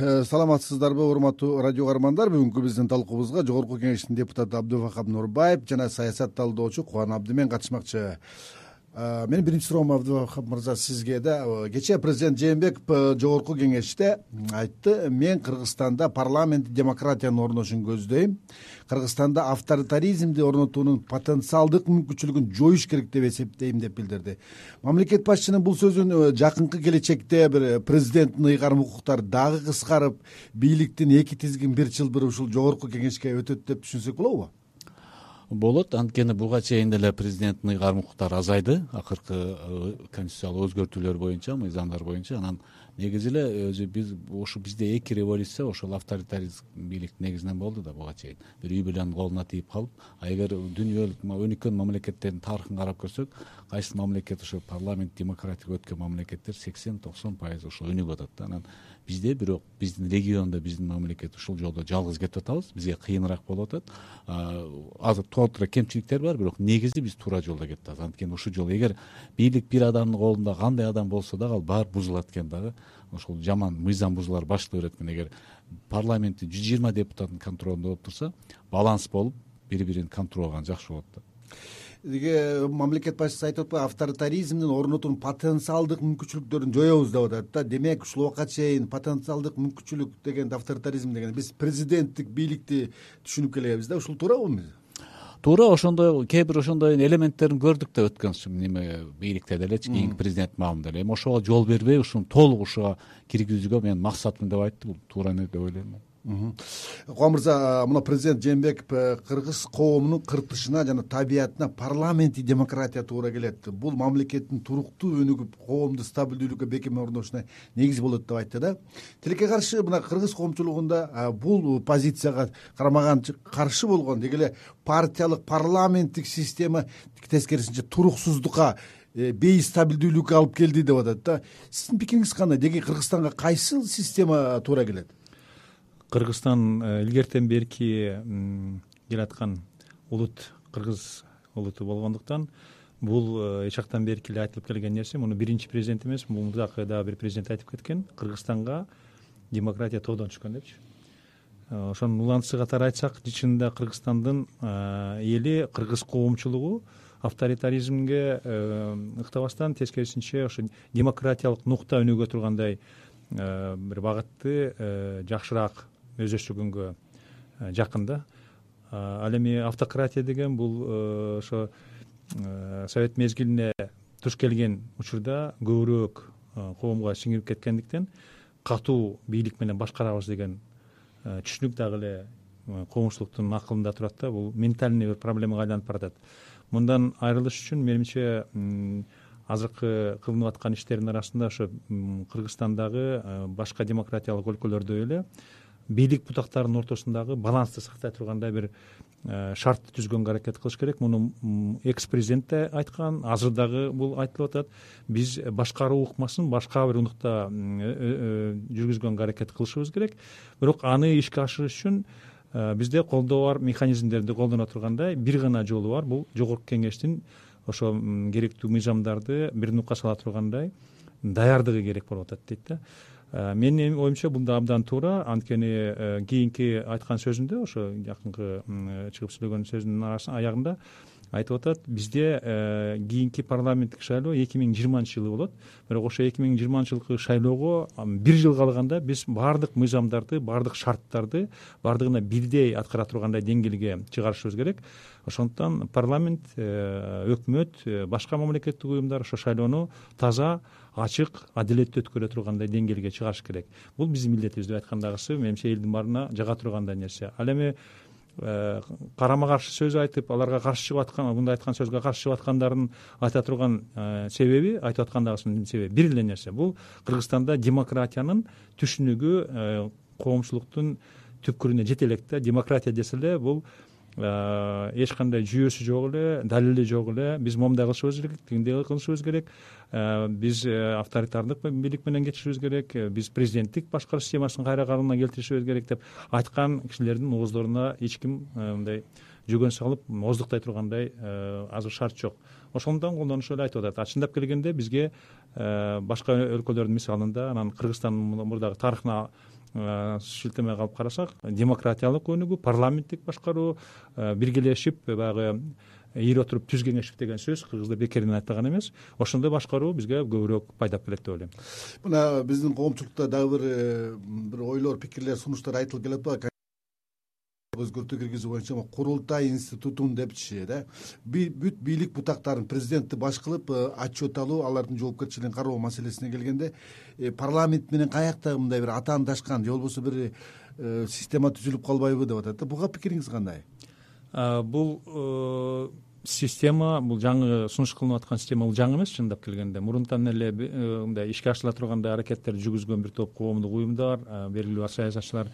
э, саламатсыздарбы урматтуу радио каармандар? Бүгүнкү биздин талкуубузга жогорку кеңештин депутаты абдывахап нурбаев жана саясат талдоочу кубан абдимен катышмакчы менин биринчи суроом абдывахап мырза сизге да кечээ президент жээнбеков жогорку кеңеште айтты мен кыргызстанда парламенттик демократиянын орношун көздөйм. Кыргызстанда авторитаризмди орнотуунун потенциалдык мүмкүнчүлүгүн жоюш керек деп эсептейм деп билдирди. Мамлекет башчынын бул сөзүн жакынкы келечекте бир президенттин ыйгарым укуктары дагы кыскарып бийликтин эки тизгин бир чылбыры ушул жогорку кеңешке өтөт деп түшүнсөк болобу болот. Анткени буга чейин деле президенттин ыйгарым укуктары азайды. Акыркы э, конституциялык өзгөртүүлөр боюнча мыйзамдар боюнча. Анан негизи эле өзү биз ушу бизде эки революция ошол авторитаризм бийликтин негизинен болду да буга чейин. Бир үй бүлөнүн колуна тийип калып а эгер дүйнөлүк өнүккөн мамлекеттердин тарыхын карап көрсөк кайсы мамлекет ошо парламент демократия өткөн мамлекеттер сексен токсон пайыз ошо өнүгүп атат да. Анан бизде бирок биздин региондо биздин мамлекет ушул жолдо жалгыз кетип атабыз. Бизге кыйыныраак болуп атат. Азыр толтура кемчиликтер бар бирок негизи биз туура жолдо кетип атабыз. Анткени ушул жолу эгер бийлик бир адамдын колунда кандай адам болсо дагы ал баары бузулат экен дагы ошол жаман мыйзам бузуулар башыло берет экен. Эгер парламентте жүз жыйырма депутаттын контролунда болуп турса баланс болуп бири бирин контролган жакшы болот да тиги мамлекет башчысы айтып атпайбы авторитаризмдин орнотуунун потенциалдык мүмкүнчүлүктөрүн жоебуз деп атат да. Демек ушул убакка чейин потенциалдык мүмкүнчүлүк дегенди авторитаризм деген биз президенттик бийликти түшүнүп келебиз да. Ушул туурабы туура ошондой кээ бир ошондой ошондойэлементтерин көрдүк да өткөн неме бийликте делечи кийинки президенттин маалында эле эми ошого жол бербей ушуну толук ушуга киргизүүгө менин максатым деп айтты. Бул туура эмес деп ойлойм кубан мырза мына президент жээнбеков э, кыргыз коомунун кыртышына жана табиятына парламенттик демократия туура келет. Бул мамлекеттин туруктуу өнүгүп коомдун стабилдүүлүккө бекем орношуна негиз болот деп айтты да. Тилекке каршы мына кыргыз коомчулугунда бул позицияга карама каршы болгон деги эле партиялык парламенттик система тескерисинче туруксуздукка э, бейстабилдүүлүккө алып келди деп атат да. Сиздин пикириңиз кандай? Деги кыргызстанга кайсыл система туура келет кыргызстан э, илгертен берки келаткан улут кыргыз улуту болгондуктан бул э, эч жактан берки эле айтылып келген нерсе. Муну биринчи президент эмес мурдакы дагы бир президент айтып кеткен. Кыргызстанга демократия тоодон түшкөн депчи. Э, ошонун уланысы катары айтсак чынында кыргызстандын эли кыргыз коомчулугу авторитаризмге ыктабастан тескерисинче ошо демократиялык нукта өнүгө тургандай бир багытты жакшыраак өздөштүгүнгө э, жакын да. Ал эми автократия деген бул э, ошо э, совет мезгилине туш келген учурда көбүрөөк коомго сиңирип кеткендиктен катуу бийлик менен башкарабыз деген түшүнүк дагы эле коомчулуктун акылында турат да. Бул ментальный бир проблемага айланып баратат. Мындан айрылыш үчүн менимче азыркы кылынып аткан иштердин арасында ошо кыргызстандагы башка демократиялык өлкөлөрдөй эле бийлик бутактарынын ортосундагы балансты сактай тургандай бир э, шартты түзгөнгө аракет кылыш керек. Муну экс президент да айткан азыр дагы бул айтылып атат. Биз башкаруу ыкмасын башка бир унукта э, э, жүргүзгөнгө аракет кылышыбыз керек. Бирок аны ишке ашырыш үчүн бизде колдо бар механизмдерди колдоно тургандай бир гана жолу бар. Бул жогорку кеңештин ошо керектүү мыйзамдарды бир нукка сала тургандай даярдыгы керек болуп атат дейт да менин оюмча бул да абдан туура анткени э, кийинки айткан сөзүндө ошо жакынкы чыгып сүйлөгөн сөзүнүн аягында айтып атат бизде э, кийинки парламенттик шайлоо эки миң жыйырманчы жылы болот. Бирок ошо эки миң жыйырманчы жылкы шайлоого бир жыл калганда биз баардык мыйзамдарды баардык шарттарды баардыгына бирдей аткара тургандай деңгээлге чыгарышыбыз керек. Ошондуктан парламент өкмөт башка мамлекеттик уюмдар ошо шайлоону таза ачык адилеттүү өткөрө тургандай деңгээлге чыгарыш керек. Бул биздин милдетибиз деп айткандагысы менимче элдин баарына жага тургандай нерсе. Ал эми э, карама каршы сөз айтып аларга каршы чыгып аткан мындай айткан сөзгө каршы чыгып аткандардын айта турган э, себеби айтып аткандагысынын себеби бир эле нерсе бул кыргызстанда демократиянын түшүнүгү э, коомчулуктун түпкүрүнө жете элек да демократия десе эле бул эч кандай жүйөсү жок эле далили жок эле. Биз момундай кылышыбыз керек тигиндей кылышыбыз керек. Э, биз э, авторитардык бийлик менен кетишибиз керек. Э, биз президенттик башкаруу системасын кайра калыбына келтиришибиз керек деп айткан кишилердин ооздоруна эч ким мындай жөгөн салып ооздуктай тургандай азыр шарт жок. Ошондуктан колдонушуп эле айтып атат. А чындап келгенде бизге башка өлкөлөрдүн мисалында анан кыргызстандын мурдагы тарыхына шилтеме кылып карасак демократиялык өнүгүү парламенттик башкаруу биргелешип баягы ийип отуруп түз кеңешип деген сөз кыргызда бекерден айтылган эмес. Ошондой башкаруу бизге көбүрөөк пайдап келет деп ойлойм. Мына биздин коомчулукта дагы бир бир ойлор пикирлер сунуштар айтылып атпайбы өзгөртүү киргизүү боюнча курултай институтун депчи да бүт бийлик бутактарын президентти баш кылып э, отчет алуу алардын жоопкерчилигин кароо маселесине келгенде э, парламент менен каякта мындай бир атаандашкан же болбосо бир э, система түзүлүп калбайбы деп атат да. Буга пикириңиз кандай? Бул система бул жаңы сунуш кылынып аткан система бул жаңы эмес чындап келгенде. Мурунтан эле мындай ишке ашырыла тургандай аракеттерди жүргүзгөн бир топ коомдук уюмдар белгилүү саясатчылар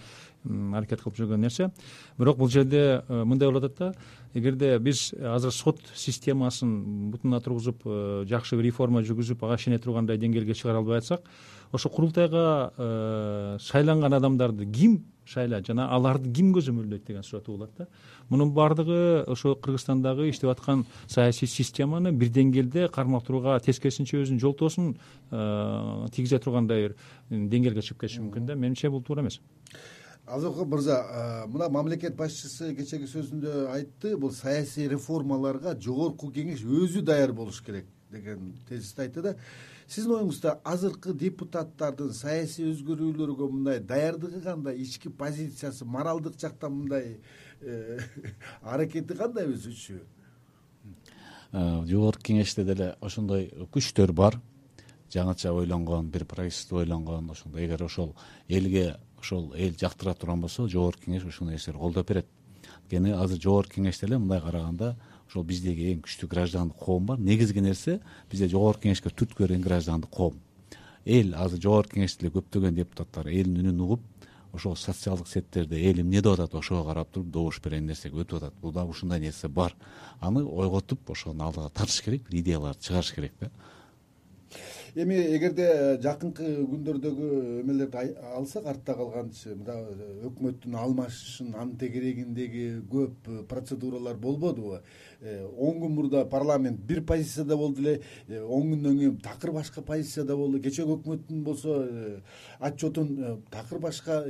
аракет кылып жүргөн нерсе. Бирок бул жерде э, мындай болуп атат да эгерде биз азыр сот системасын бутуна тургузуп э, жакшы бир реформа жүргүзүп ага ишене тургандай деңгээлге чыгара албай атсак ошо курултайга э, шайланган адамдарды ким шайлайт жана аларды ким көзөмөлдөйт деген суроо туулат да. Мунун баардыгы ошо кыргызстандагы иштеп аткан саясий системаны бир деңгээлде кармап турууга тескерисинче өзүнүн жолтоосун тийгизе тургандай бир деңгээлге чыгып кетиши мүмкүн да. Менимче бул туура эмес. Абдывахап мырза мына мамлекет башчысы кечеги сөзүндө айтты бул саясий реформаларга жогорку кеңеш өзү даяр болуш керек деген тезисти айтты да сиздин оюңузда азыркы депутаттардын саясий өзгөрүүлөргө мындай даярдыгы кандай ички позициясы моралдык жактан мындай э, аракети кандай өзүчө жогорку кеңеште деле ошондой күчтөр бар. Жаңыча ойлонгон бир прогрессивдүү ойлонгон ошондой эгер ошол элге ошол эл жактыра турган болсо жогорку кеңеш ушундай нерселерди колдоп берет. Анткени азыр жогорку кеңеште эле мындай караганда ошол биздеги эң күчтүү граждандык коом бар. Негизги нерсе бизде жогорку кеңешке түрткү берген граждандык коом. Эл азыр жогорку кеңеште эле көптөгөн депутаттар элдин үнүн угуп ошол социалдык сеттерде эл эмне деп атат ошого карап туруп добуш берген нерсеге өтүп атат. Бул дагы ушундай нерсе бар. Аны ойготуп ошонун алдыга тартыш керек бир идеяларды чыгарыш керек да эми эгерде э, жакынкы күндөрдөгү эмелерди алсак артта калганчы мына э, өкмөттүн алмашышын анын тегерегиндеги көп э, процедуралар болбодубу. Он күн мурда парламент бир позицияда болду эле он күндөн кийин такыр башка позицияда болду. Кечеги өкмөттүн болсо отчетун такыр башка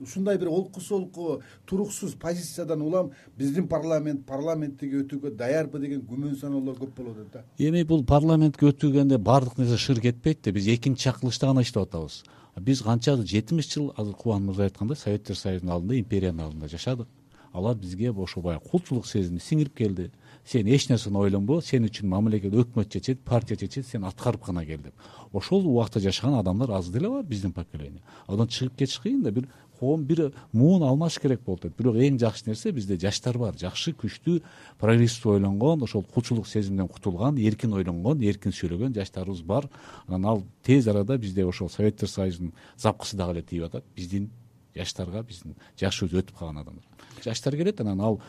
ушундай бир олку солку туруксуз позициядан улам биздин парламент парламенттиги өтүүгө даярбы деген күмөн саноолор көп болуп атат да. Эми бул парламентке өтүүгөндө баардык нерсе шыр кетпейт да биз экинчи чакырылышта гана иштеп атабыз. Биз канча жетимиш жыл азыр кубан мырза айткандай советтер союзунун алдында империянын алдында жашадык. Алар бизге ошо баягы кулчулук сезими сиңирип келди сен эч нерсени ойлонбо сен үчүн мамлекет өкмөт чечет партия чечет сен аткарып гана кел деп. Ошол убакта жашаган адамдар аз деле бар биздин поколение. Андан чыгып кетиш кыйын да бир коом бир муун алмаш керек болуп атат бирок эң жакшы нерсе бизде жаштар бар. Жакшы күчтүү прогрессивдүү ойлонгон ошол кулчулук сезимден кутулган эркин ойлонгон эркин сүйлөгөн жаштарыбыз бар. Анан ал тез арада бизде ошол советтер союзунун запкысы дагы эле тийип атат. Биздин жаштарга биздин жашыбыз өтүп калган адамдар. Жаштар келет анан ал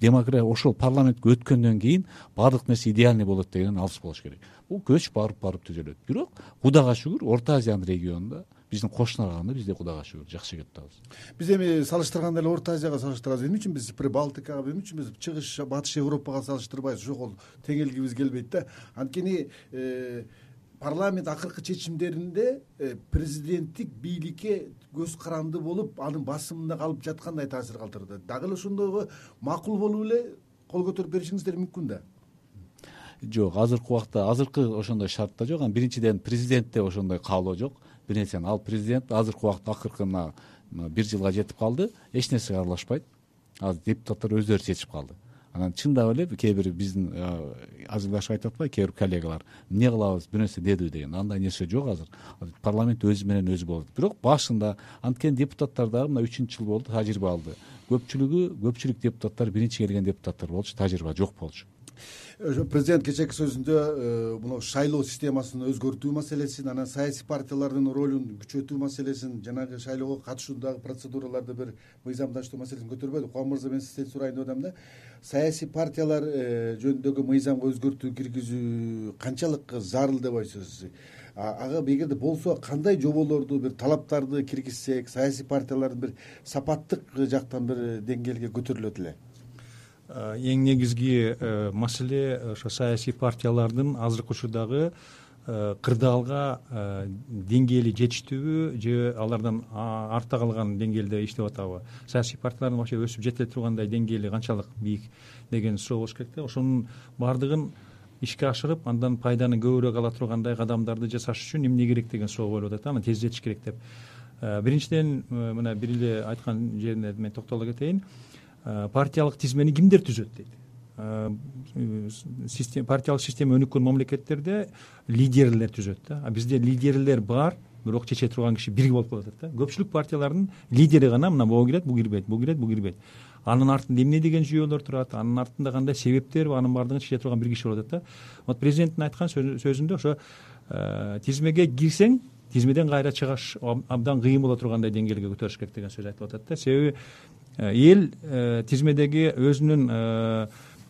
демократия ошол парламентке өткөндөн кийин баардык нерсе идеальный болот дегенден алыс болуш керек. Бул көч барып барып түзөлөт. Бирок кудайга шүгүр орто азиянын регионунда биздин кошунага караганда бизде кудайга шүгүр жакшы кетип атабыз биз эми салыштырганда эле орто азияга салыштырабыз. Эмне үчүн биз прибалтикага эмне үчүн биз чыгыш батыш европага салыштырбайбыз. Ошого теңелгибиз келбейт да. Анткени э, парламент акыркы чечимдеринде э, президенттик бийликке көз каранды болуп анын басымында калып жаткандай таасир калтырды. Дагы эле ошондойго макул болуп эле кол көтөрүп беришиңиздер мүмкүн да. Жок азыркы убакта азыркы ошондой шартта жок. Анан биринчиден президентте ошондой каалоо жок. Бир нерсени ал президент азыркы убакта акыркы мына бир жылга жетип калды. Эч нерсеге аралашпайт. Азыр депутаттар өздөрү чечип калды анан чындап эле кээ бир биздин азырдашып айтып атпайбы кээ бир коллегалар эмне кылабыз бир нерсе дедиби деген андай нерсе жок азыр. Парламент өзү менен өзү болот бирок башында анткени депутаттар дагы мына үчүнчү жыл болду тажрыйба алды. Көпчүлүгү көпчүлүк депутаттар биринчи келген депутаттар болчу тажрыйба жок болчу президент кечээки сөзүндө э, мына шайлоо системасын өзгөртүү маселесин анан саясий партиялардын ролун күчөтүү маселесин жанагы шайлоого катышуудагы процедураларды бир мыйзамдаштоо маселесин көтөрбөдү кубан мырза мен сизден сурайын деп атам да саясий партиялар э, жөнүндөгү мыйзамга өзгөртүү киргизүү канчалык зарыл деп ойсуз ага эгерде болсо кандай жоболорду бир талаптарды киргизсек саясий партиялардын бир сапаттык жактан бир деңгээлге көтөрүлөт эле? Э, эң негизги э, маселе ошо саясий партиялардын азыркы учурдагы Э, кырдаалга э, деңгээли жетиштүүбү же алардан артта калган деңгээлде иштеп атабы. Саясий партиялардын вообще өсүп жетиле тургандай деңгээли канчалык бийик деген суроо болуш керек да. Ошонун баардыгын ишке ашырып андан пайданы көбүрөөк ала тургандай кадамдарды жасаш үчүн эмне керек деген суроо коюлуп атат аны тездетиш керек деп. Э, биринчиден мына бир эле айткан жерине мен токтоло кетейин партиялык тизмени кимдер түзөт дейт? Э, партиялык система өнүккөн мамлекеттерде лидерлер түзөт да. А бизде лидерлер бар бирок чече турган киши бир болуп калып атат да. Көпчүлүк партиялардын лидери гана мына могу кирет бул кирбейт бул кирет бул кирбейт. Анын артында эмне деген жүйөлөр турат анын артында кандай себептер анын баардыгын чече турган бир киши болуп атат да. Вот президенттин айткан сөзүндө ошо э, тизмеге кирсең тизмеден кайра чыгаш абдан кыйын боло тургандай деңгээлге көтөрүш керек деген сөз айтылып атат да. Себеби э, эл тизмедеги өзүнүн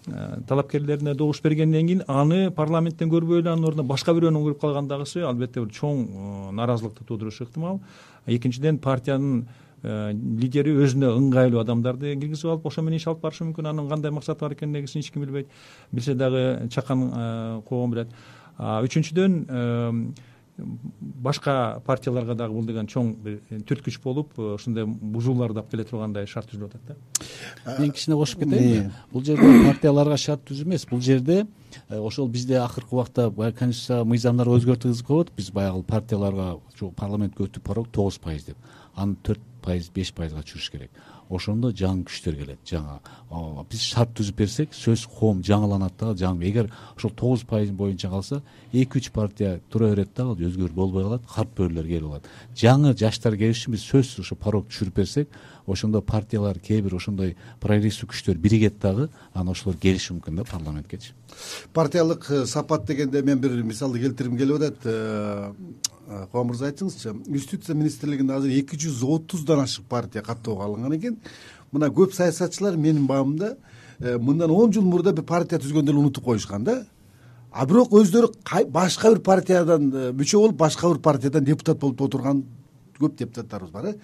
Э, талапкерлерине добуш бергенден кийин аны парламенттен көрбөй эле анын ордуна башка бирөөнү коюп калгандагысы албетте бир чоң э, нааразылыкты туудурушу ыктымал. Экинчиден партиянын э, лидери өзүнө ыңгайлуу адамдарды киргизип алып ошо менен иш алып барышы мүмкүн. Анын кандай максаты бар экенин негизин эч ким билбейт. Билсе дагы чакан койгон билет үчүнчүдөн башка партияларга дагы бул деген чоң бир түрткүч болуп ушундай бузууларды алып келе тургандай шарт түзүлүп атат да. Мен кичине кошуп кетейинби бул жерде партияларга шарт түзүү эмес. Бул жерде э, ошол бизде акыркы убакта баягы конституцияга мыйзамдар өзгөртүү кызык болуп атат биз баягы партияларга парламентке өтүү порог тогуз пайыз деп. Аны төрт пайыз беш пайызга түшүрүш керек ошондо жаңы күчтөр келет жаңы биз шарт түзүп берсек сөзсүз коом жаңыланат дагы жаңы. Эгер ошол тогуз пайыз боюнча калса эки үч партия тура берет дагы өзгөрүү болбой калат картпөрлөр келип алат. Жаңы жаштар келиш үчүн биз сөзсүз ошо порог түшүрүп берсек ошондо партиялар кээ бир ошондой прогрессив күчтөр биригет дагы анан ошолор келиши мүмкүн да парламенткечи партиялык э, сапат дегенде мен бир мисалды келтиргим келип атат. Э, кубан мырза айтсыңызчы юстиция министрлигинде азыр эки жүз отуздан ашык партия каттоого алынган экен. Мына көп саясатчылар менин баамымда мындан он жыл мурда бир партия түзгөндү эле унутуп коюшкан да. А бирок өздөрү башка бир партиядан мүчө болуп башка бир партиядан депутат болуп отурган көп депутаттарыбыз бар э.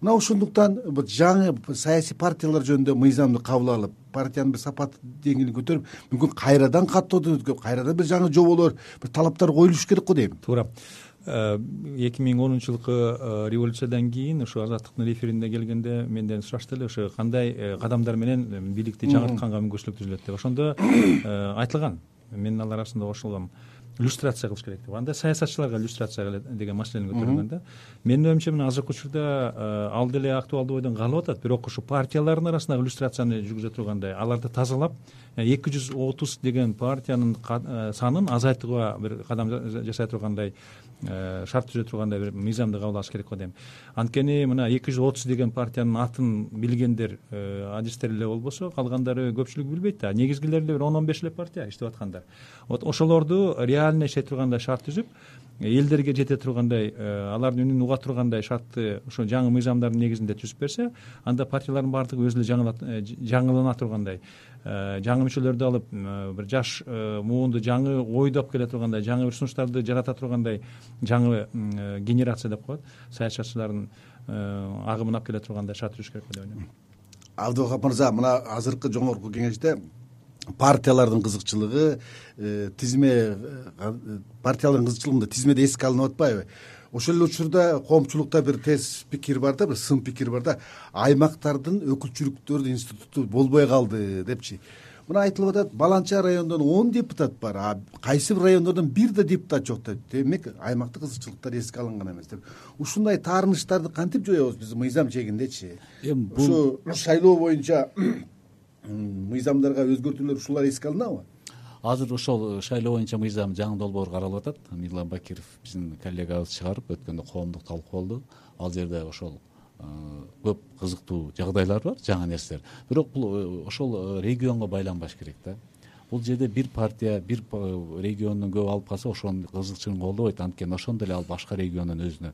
Мына ошондуктан жаңы саясий партиялар жөнүндө мыйзамды кабыл алып партиянын бир сапат деңгээлин көтөрүп мүмкүн кайрадан каттоодон өткөрүп кайрадан бир жаңы жоболор бир талаптар коюлуш керек го дейм. Туура э, эки миң онунчу жылкы э, революциядан кийин ушу азаттыктын референдумуна келгенде менден сурашты эле ошо кандай э, кадамдар менен бийликти жаңыртканга мүмкүнчүлүк түзүлөт деп. Ошондо айтылган. Мен алар арасында кошулгам иллюстрация кылыш керек деп. Анда саясатчыларга иллюстрация деген маселени көтөргөн да. Менин оюмча мына азыркы учурда э, ал деле актуалдуу бойдон калып атат. Бирок ушу партиялардын арасындагы иллюстрацияны жүргүзө тургандай аларды тазалап э, эки жүз отуз деген партиянын э, санын азайтууга бир кадам жасай тургандай Э, шарт түзө тургандай бир мыйзамды кабыл алыш керек го дейм анткени мына эки жүз отуз деген партиянын атын билгендер э, адистер эле болбосо калгандары көпчүлүгү билбейт да. Негизгилери эле бир он он беш эле партия иштеп аткандар. Вот ошолорду реально иштей тургандай шарт түзүп элдерге жете тургандай э, алардын үнүн уга тургандай шартты ошо жаңы мыйзамдардын негизинде түзүп берсе анда партиялардын баардыгы өзү эле э, жаңылана тургандай. э, жаңы мүчөлөрдү алып бир жаш муунду жаңы ойду алып келе тургандай жаңы бир сунуштарды жарата тургандай жаңы генерация деп коет. Саясатчылардын агымын алып келе тургандай шарт түзүш керек деп ойлойм. Абдывахап мырза мына азыркы жогорку кеңеште партиялардын кызыкчылыгы э, тизме э, партиялардын кызыкчылыгында тизмеде эске алынып атпайбы ошол эле учурда коомчулукта бир тез пикир бар да бир сын пикир бар да. Аймактардын өкүлчүлүктөрү институту болбой калды депчи. Мына айтылып атат баланча райондон он депутат бар а кайсы бир райондордон бир да депутат жок деп. Демек аймактык кызыкчылыктар эске алынган эмес деп. Ушундай таарынычтарды кантип жоебуз биз мыйзам чегиндечи? Эми ушу шайлоо боюнча мыйзамдарга өзгөртүүлөр ушулар эске алынабы азыр ошол шайлоо боюнча мыйзам жаңы долбоор каралып атат. Мирлан бакиров биздин коллегабыз чыгарып өткөндө коомдук талкуу болду ал жерде ошол көп кызыктуу жагдайлар бар жаңы нерселер. Бирок бул э, ошол э, регионго байланбаш керек да бул жерде бир партия бир э, региондон көп алып калса ошонун кызыкчылыгын колдобойт. Анткени ошондо эле ал башка региондон өзүнө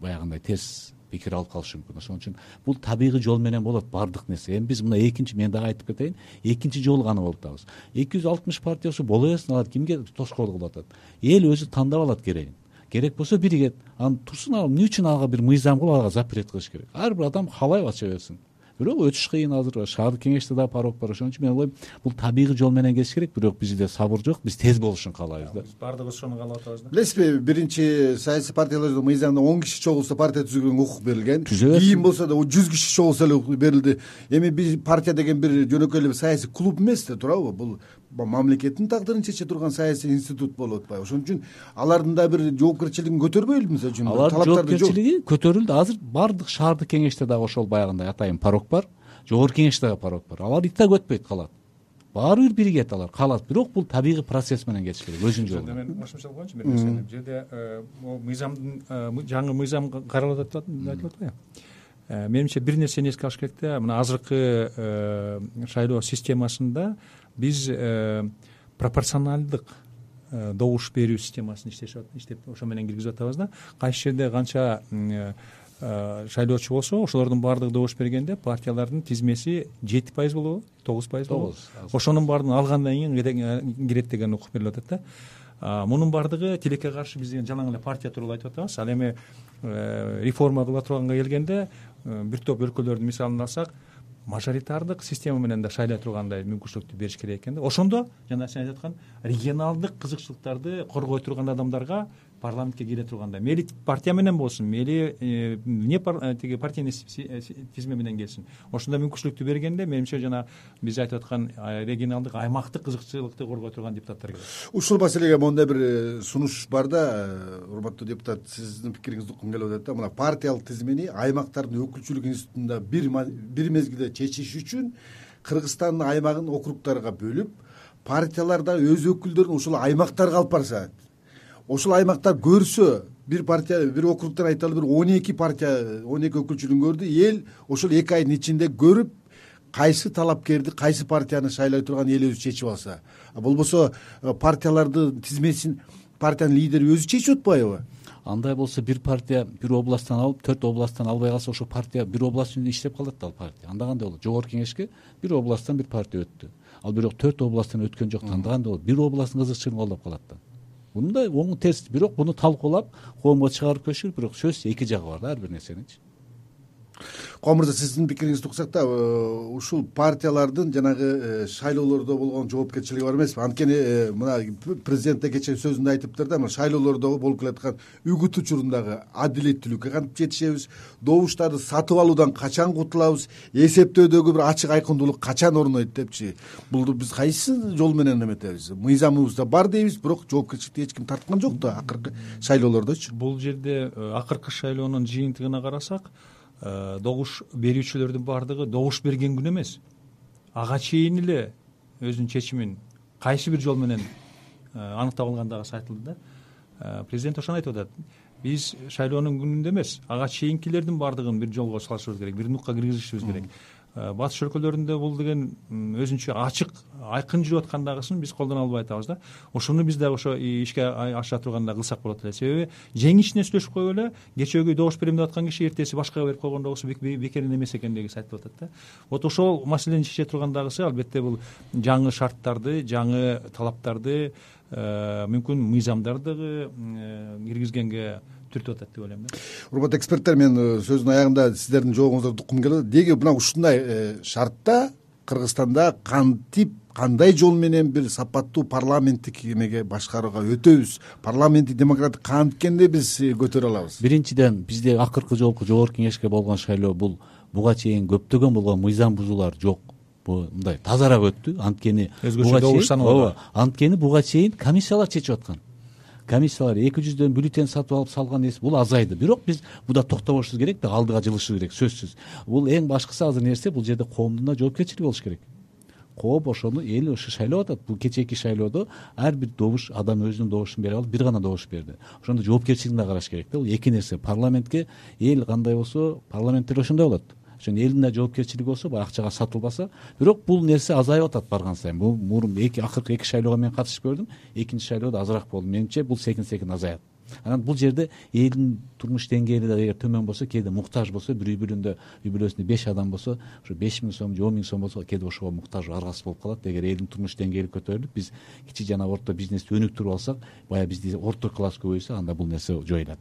баягындай терс пикир алып калышы мүмкүн. Ошон үчүн бул табигый жол менен болот баардык нерсе. Эми биз мына экинчи мен дагы айтып кетейин экинчи жолу гана болуп атабыз. Эки жүз алтымыш партия болсо боло берсин алар кимге тоскоолдук кылып атат? Эл өзү тандап алат керегин керек болсо биригет анан турсун ал эмне үчүн ага бир мыйзам кылып ага запрет кылыш керек? Ар бир адам каалайбы ача берсин бирок өтүш кыйын азыр шаардык кеңеште дагы порог бар. Ошон үчүн мен ойлойм бул табигый жол менен кетиш керек. Бирок бизде сабыр жок биз тез болушун каалайбыз да. Биз баардыгыбыз ошону каалап атабыз да. Билесизби биринчи саясий партияларда мыйзамда он киши чогулса партия түзүүгө укук берилген. Берсин кийин болсо да жүз киши чогулса эле укук берилди. Эми биз партия деген бир жөнөкөй эле саясий клуб эмес да туурабы? Бул мамлекеттин тагдырын чече турган саясий институт болуп атпайбы. Ошон үчүн алардын да бир жоопкерчилигин көтөрбөйлүбү мисалы үчүн? Алардын жоопкерчилиги көтөрүлдү. Азыр баардык шаардык кеңеште дагы ошол баягындай атайын порог бар жогорку кеңеште дагы порог бар. Алар и так өтпөйт калат. Баары бир биригет алар каалат бирок бул табигый процесс менен кетиш керек өзүнүн жолу менен мен кошумчалап коеюнчу бир нерсени бул жерде э, могу мыйзамдын э, жаңы мыйзам каралып атат деп айтылып атпайбы э, менимче бир нерсени эске алыш керек да. Мына азыркы шайлоо системасында биз пропорционалдык добуш берүү системасын иштеп ошо менен киргизип атабыз да. Кайсы жерде канча шайлоочу болсо ошолордун баардыгы добуш бергенде партиялардын тизмеси жети пайыз болобу тогуз пайыз болобу. Ошонун баардыгын алгандан кийин кирет деген укук берилип атат да. Мунун баардыгы тилекке каршы биз жалаң эле партия тууралуу айтып атабыз. Ал эми реформа кыла турганга келгенде бир топ өлкөлөрдүн мисалын алсак мажоритардык система менен да шайлай тургандай мүмкүнчүлүктү бериш керек экен да. Ошондо жана сен айтып аткан регионалдык кызыкчылыктарды коргой турган адамдарга парламентке кире тургандай мейли партия менен болсун мейли э, не э, тиги партийный э, тизме менен келсин. Ошондой мүмкүнчүлүктү бергенде менимче жана биз айтып аткан регионалдык аймактык кызыкчылыкты коргой турган депутаттар керек. Ушул маселеге моундай бир сунуш бар да урматтуу депутат сиздин пикириңизди уккум келип атат да. Мына партиялык тизмени аймактардын өкүлчүлүк институтунда бир мезгилде чечиш үчүн кыргызстандын аймагын округдарга бөлүп партиялар да өз өкүлдөрүн ошол аймактарга алып барса ошол аймактар көрсө бир партия бир округтан айталы бир он эки партия он эки өкүлчүлүгүн көрдү эл ошол эки айдын ичинде көрүп кайсы талапкерди кайсы партияны шайлай турганын эл өзү чечип алса. Болбосо э, партиялардын тизмесин партиянын лидери өзү чечип атпайбы андай болсо бир партия бир областтан алып төрт областтан албай калса ошол партия бир область үчүн иштеп калат да ал партия. Анда кандай болот? Жогорку кеңешке бир областтан бир партия өттү. Ал бирок төрт областтан өткөн жок да анда кандай болот? Бир областтын кызыкчылыгын колдоп калат да мундай оң терс бирок муну талкуулап коомго чыгарып кетиш керек бирок сөзсүз эки жагы бар да ар бир нерсенинчи кубан мырза сиздин пикириңизди уксак да э, ушул партиялардын жанагы э, шайлоолордо болгон жоопкерчилиги бар эмеспи анткени э, мына президент да кечээ сөзүндө айтыптыр да мына шайлоолордо болуп келаткан үгүт учурундагы адилеттүүлүккө кантип жетишебиз? Добуштарды сатып алуудан качан кутулабыз? Эсептөөдөгү бир ачык айкындуулук качан орнойт депчи? Бул биз кайсы жол менен эметебиз мыйзамыбызда бар дейбиз бирок жоопкерчиликти эч ким тарткан жок да акыркы шайлоолордочу. Бул жерде акыркы шайлоонун жыйынтыгына карасак добуш берүүчүлөрдүн баардыгы добуш берген күнү эмес. Ага чейин эле өзүнүн чечимин кайсы бир жол менен э, аныктап алгандыгы айтылды да. Э, президент ошону айтып атат. Биз шайлоонун күнүндө эмес ага чейинкилердин баардыгын бир жолго салышыбыз керек бир нукка киргизишибиз керек. Э, батыш өлкөлөрүндө бул деген өзүнчө ачык айкын жүрүп аткандагысын биз колдоно албай атабыз да. Ошону биз дагы ошо ишке ашыра турганда кылсак болот эле. Себеби жеңишине сүйлөшүп коюп эле кечеөкү добуш берем деп аткан киши эртеси башкага берип койгондо болсо бекер эмес экендигиси айтылып атат да. Вот ошол маселени чече тургандагысы албетте бул жаңы шарттарды жаңы талаптарды э, мүмкүн мыйзамдарды э, киргизгенге түртүп атат деп ойлойм да. Урматтуу эксперттер мен э, сөздүн аягында сиздердин жообуңуздарды уккум келип атат. Деги мына ушундай э, шартта кыргызстанда кантип кандай жол менен бир сапаттуу парламенттик эмеге башкарууга өтөбүз? Парламенттик демократия канткенде биз э, көтөрө алабыз. Биринчиден бизде акыркы жолку жогорку кеңешке болгон шайлоо бул буга чейин көптөгөн болгон мыйзам бузуулар жок. Бул мындай тазараак өттү. Анткени өзгөчө добуш ооба анткени буга чейин комиссиялар чечип аткан комиссиялар эки жүздөн бюллетень сатып алып салган бул азайды. Бирок биз буда токтобошубуз керек да алдыга жылышыбыз керек сөзсүз. Бул эң башкысы азыр нерсе бул жерде коомдун да жоопкерчилиги болуш керек. Коом ошону эл ушу шайлап атат. Бул кечээки шайлоодо ар бир добуш адам өзүнүн добушун бере алып бир гана добуш берди. Ошондо жоопкерчилигин да караш керек да. Бул эки нерсе. Парламентке эл кандай болсо парламентте деле ошондой болот элдин да жоопкерчилиги болсо баягы акчага сатылбаса бирок бул нерсе азайып атат барган сайын. Бул мурун эки акыркы эки шайлоого мен катышып көрдүм экинчи шайлоодо азыраак болду. Менимче бул секин секин азаят. Анан бул жерде элдин турмуш деңгээли да эгер төмөн болсо кээде муктаж болсо бир үй бүлөндө үй бүлөсүндө беш адам болсо ошо беш миң сом же он миң сом болсо кээде ошого муктаж аргасыз болуп калат. Эгер элдин турмуш деңгээли көтөрүлүп биз кичи жана орто бизнести өнүктүрүп алсак баягы бизди орто класс көбөйсө анда бул нерсе жоюлат.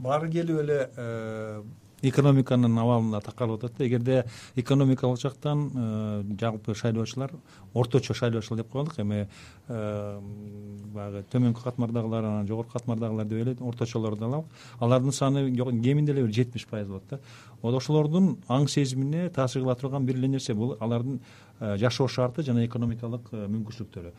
Баары келип эле э, экономиканын абалына такалып атат да. Эгерде экономикалык жактан э, жалпы шайлоочулар орточо шайлоочулар деп коелук эми э, баягы төмөнкү катмардагылар анан жогорку катмардагылар деп эле орточолорду алалы алардын саны кеминде эле бир жетимиш пайыз болот да. Вот ошолордун аң сезимине таасир кыла турган бир эле нерсе. Бул алардын жашоо шарты жана экономикалык мүмкүнчүлүктөрү.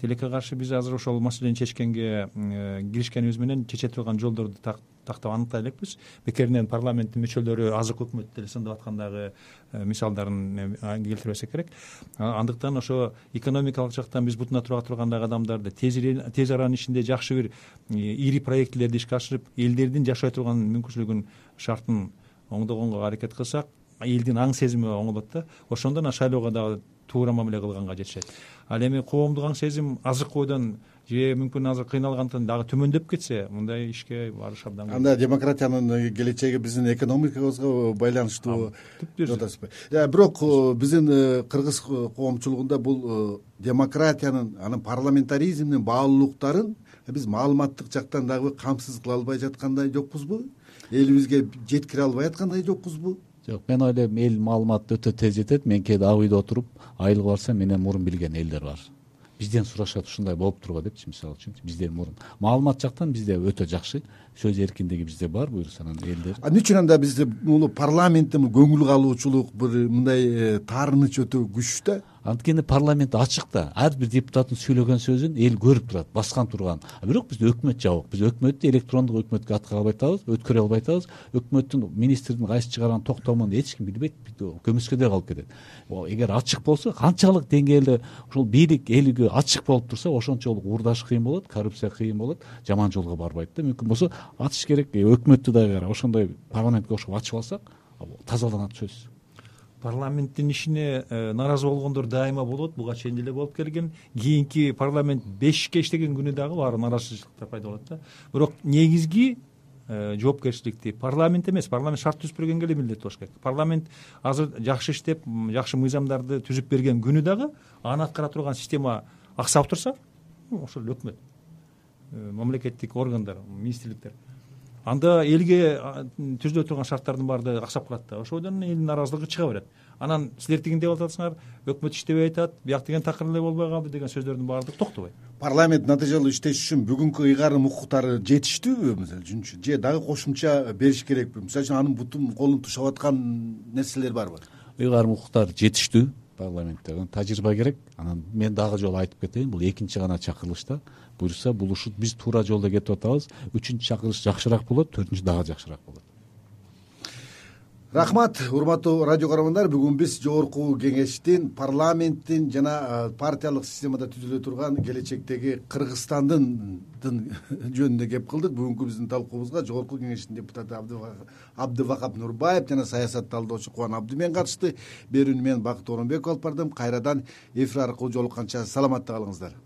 Тилекке каршы биз азыр ошол маселени чечкенге киришкенибиз менен чече турган жолдорду тактап аныктай элекпиз бекеринен парламенттин мүчөлөрү азыркы өкмөттү деле сындап аткан дагы э, мисалдарын келтирбесек керек. Андыктан ошо экономикалык жактан биз бутуна тура тургандагы адамдарды тез аранын ичинде жакшы бир ири проектилерди ишке ашырып элдердин жашай турган мүмкүнчүлүгүн шартын оңдогонго аракет кылсак элдин аң сезими оңолот да. Ошондо анан шайлоого дагы туура мамиле кылганга жетишет. Ал эми коомдук аң сезим азыркы бойдон же мүмкүн азыр кыйналгандыктан дагы төмөндөп кетсе мындай ишке барыш абдан анда демократиянын келечеги биздин экономикабызга байланыштуу деп атасызбы э, бирок э, биздин э, кыргыз коомчулугунда бул демократиянын анан парламентаризмдин баалуулуктарын биз маалыматтык жактан дагы камсыз кыла албай жаткандай жокпузбу. Элибизге жеткире албай аткандай жокпузбу жок мен ойлойм эл маалыматты өтө тез жетет. Мен кээде ак үйдө отуруп айылга барсам менден мурун билген элдер бар. Бизден сурашат ушундай болуптур го депчи мисалы үчүнчү бизден мурун. Маалымат жактан бизде өтө жакшы сөз эркиндиги бизде бар буюрса анан элдер? Эмне үчүн анда бизде бул парламентте көңүл калуучулук бир мындай э, таарыныч өтө күчү да? Анткени парламент ачык да. Ар бир депутаттын сүйлөгөн сөзүн эл көрүп турат баскан турганын бирок бизде өкмөт жабык. Биз өкмөттү электрондук өкмөткө аткара албай атабыз өткөрө албай атабыз. Өкмөттүн министрдин кайсы чыгарган токтомун эч ким билбейт көмүскөдө калып кетет. Эгер ачык болсо канчалык деңгээлде ушул бийлик элге ачык болуп турса ошончолук уурдаш кыйын болот коррупция кыйын болот жаман жолго барбайт да. Мүмкүн болсо ачыш керек. Өкмөттү дагы ошондой парламентке окшоп ачып алсак тазаланат сөзсүз парламенттин ишине э, нааразы болгондор дайыма болот. Буга чейин деле болуп келген. Кийинки парламент бешикке иштеген күнү дагы баары нааразычылыктар пайда болот да. Бирок негизги э, жоопкерчиликти парламент эмес. Парламент шарт түзүп бергенге эле милдеттүү болуш керек. Парламент азыр жакшы иштеп жакшы мыйзамдарды түзүп берген күнү дагы аны аткара турган система аксап турса ошол эле өкмөт. э, мамлекеттик органдар министрликтер. Анда элге түзүлө турган шарттардын баары да аксап калат да. Ошодон элдин нааразылыгы чыга берет. Анан силер тигин деп атасыңар өкмөт иштебей атат бияк деген такыр эле болбой калды деген сөздөрдүн баардыгы токтобойт парламент натыйжалуу иштеш үчүн бүгүнкү ыйгарым укуктары жетиштүүбү мисалы үчүнчү же дагы кошумча бериш керекпи? Мисалы үчүн анын бутун колун тушап аткан нерселер барбы ыйгарым укуктар жетиштүү парламентте. Тажрыйба керек. Анан мен дагы жолу айтып кетейин бул экинчи гана чакырылыш да буюрса бул ушул биз туура жолдо кетип атабыз үчүнчү чакырылыш жакшыраак болот төртүнчү дагы жакшыраак болот. Рахмат урматтуу радио көрөрмандар бүгүн биз жогорку кеңештин парламенттин жана партиялык системада түзүлө турган келечектеги кыргызстандын жөнүндө кеп кылдык. Бүгүнкү биздин талкуубузга жогорку кеңештин депутаты абдывахап нурбаев жана саясат талдоочу кубан абдимен катышты. Берүүнү мен бакыт оронбеков алып бардым. Кайрадан эфир аркылуу жолукканча саламатта калыңыздар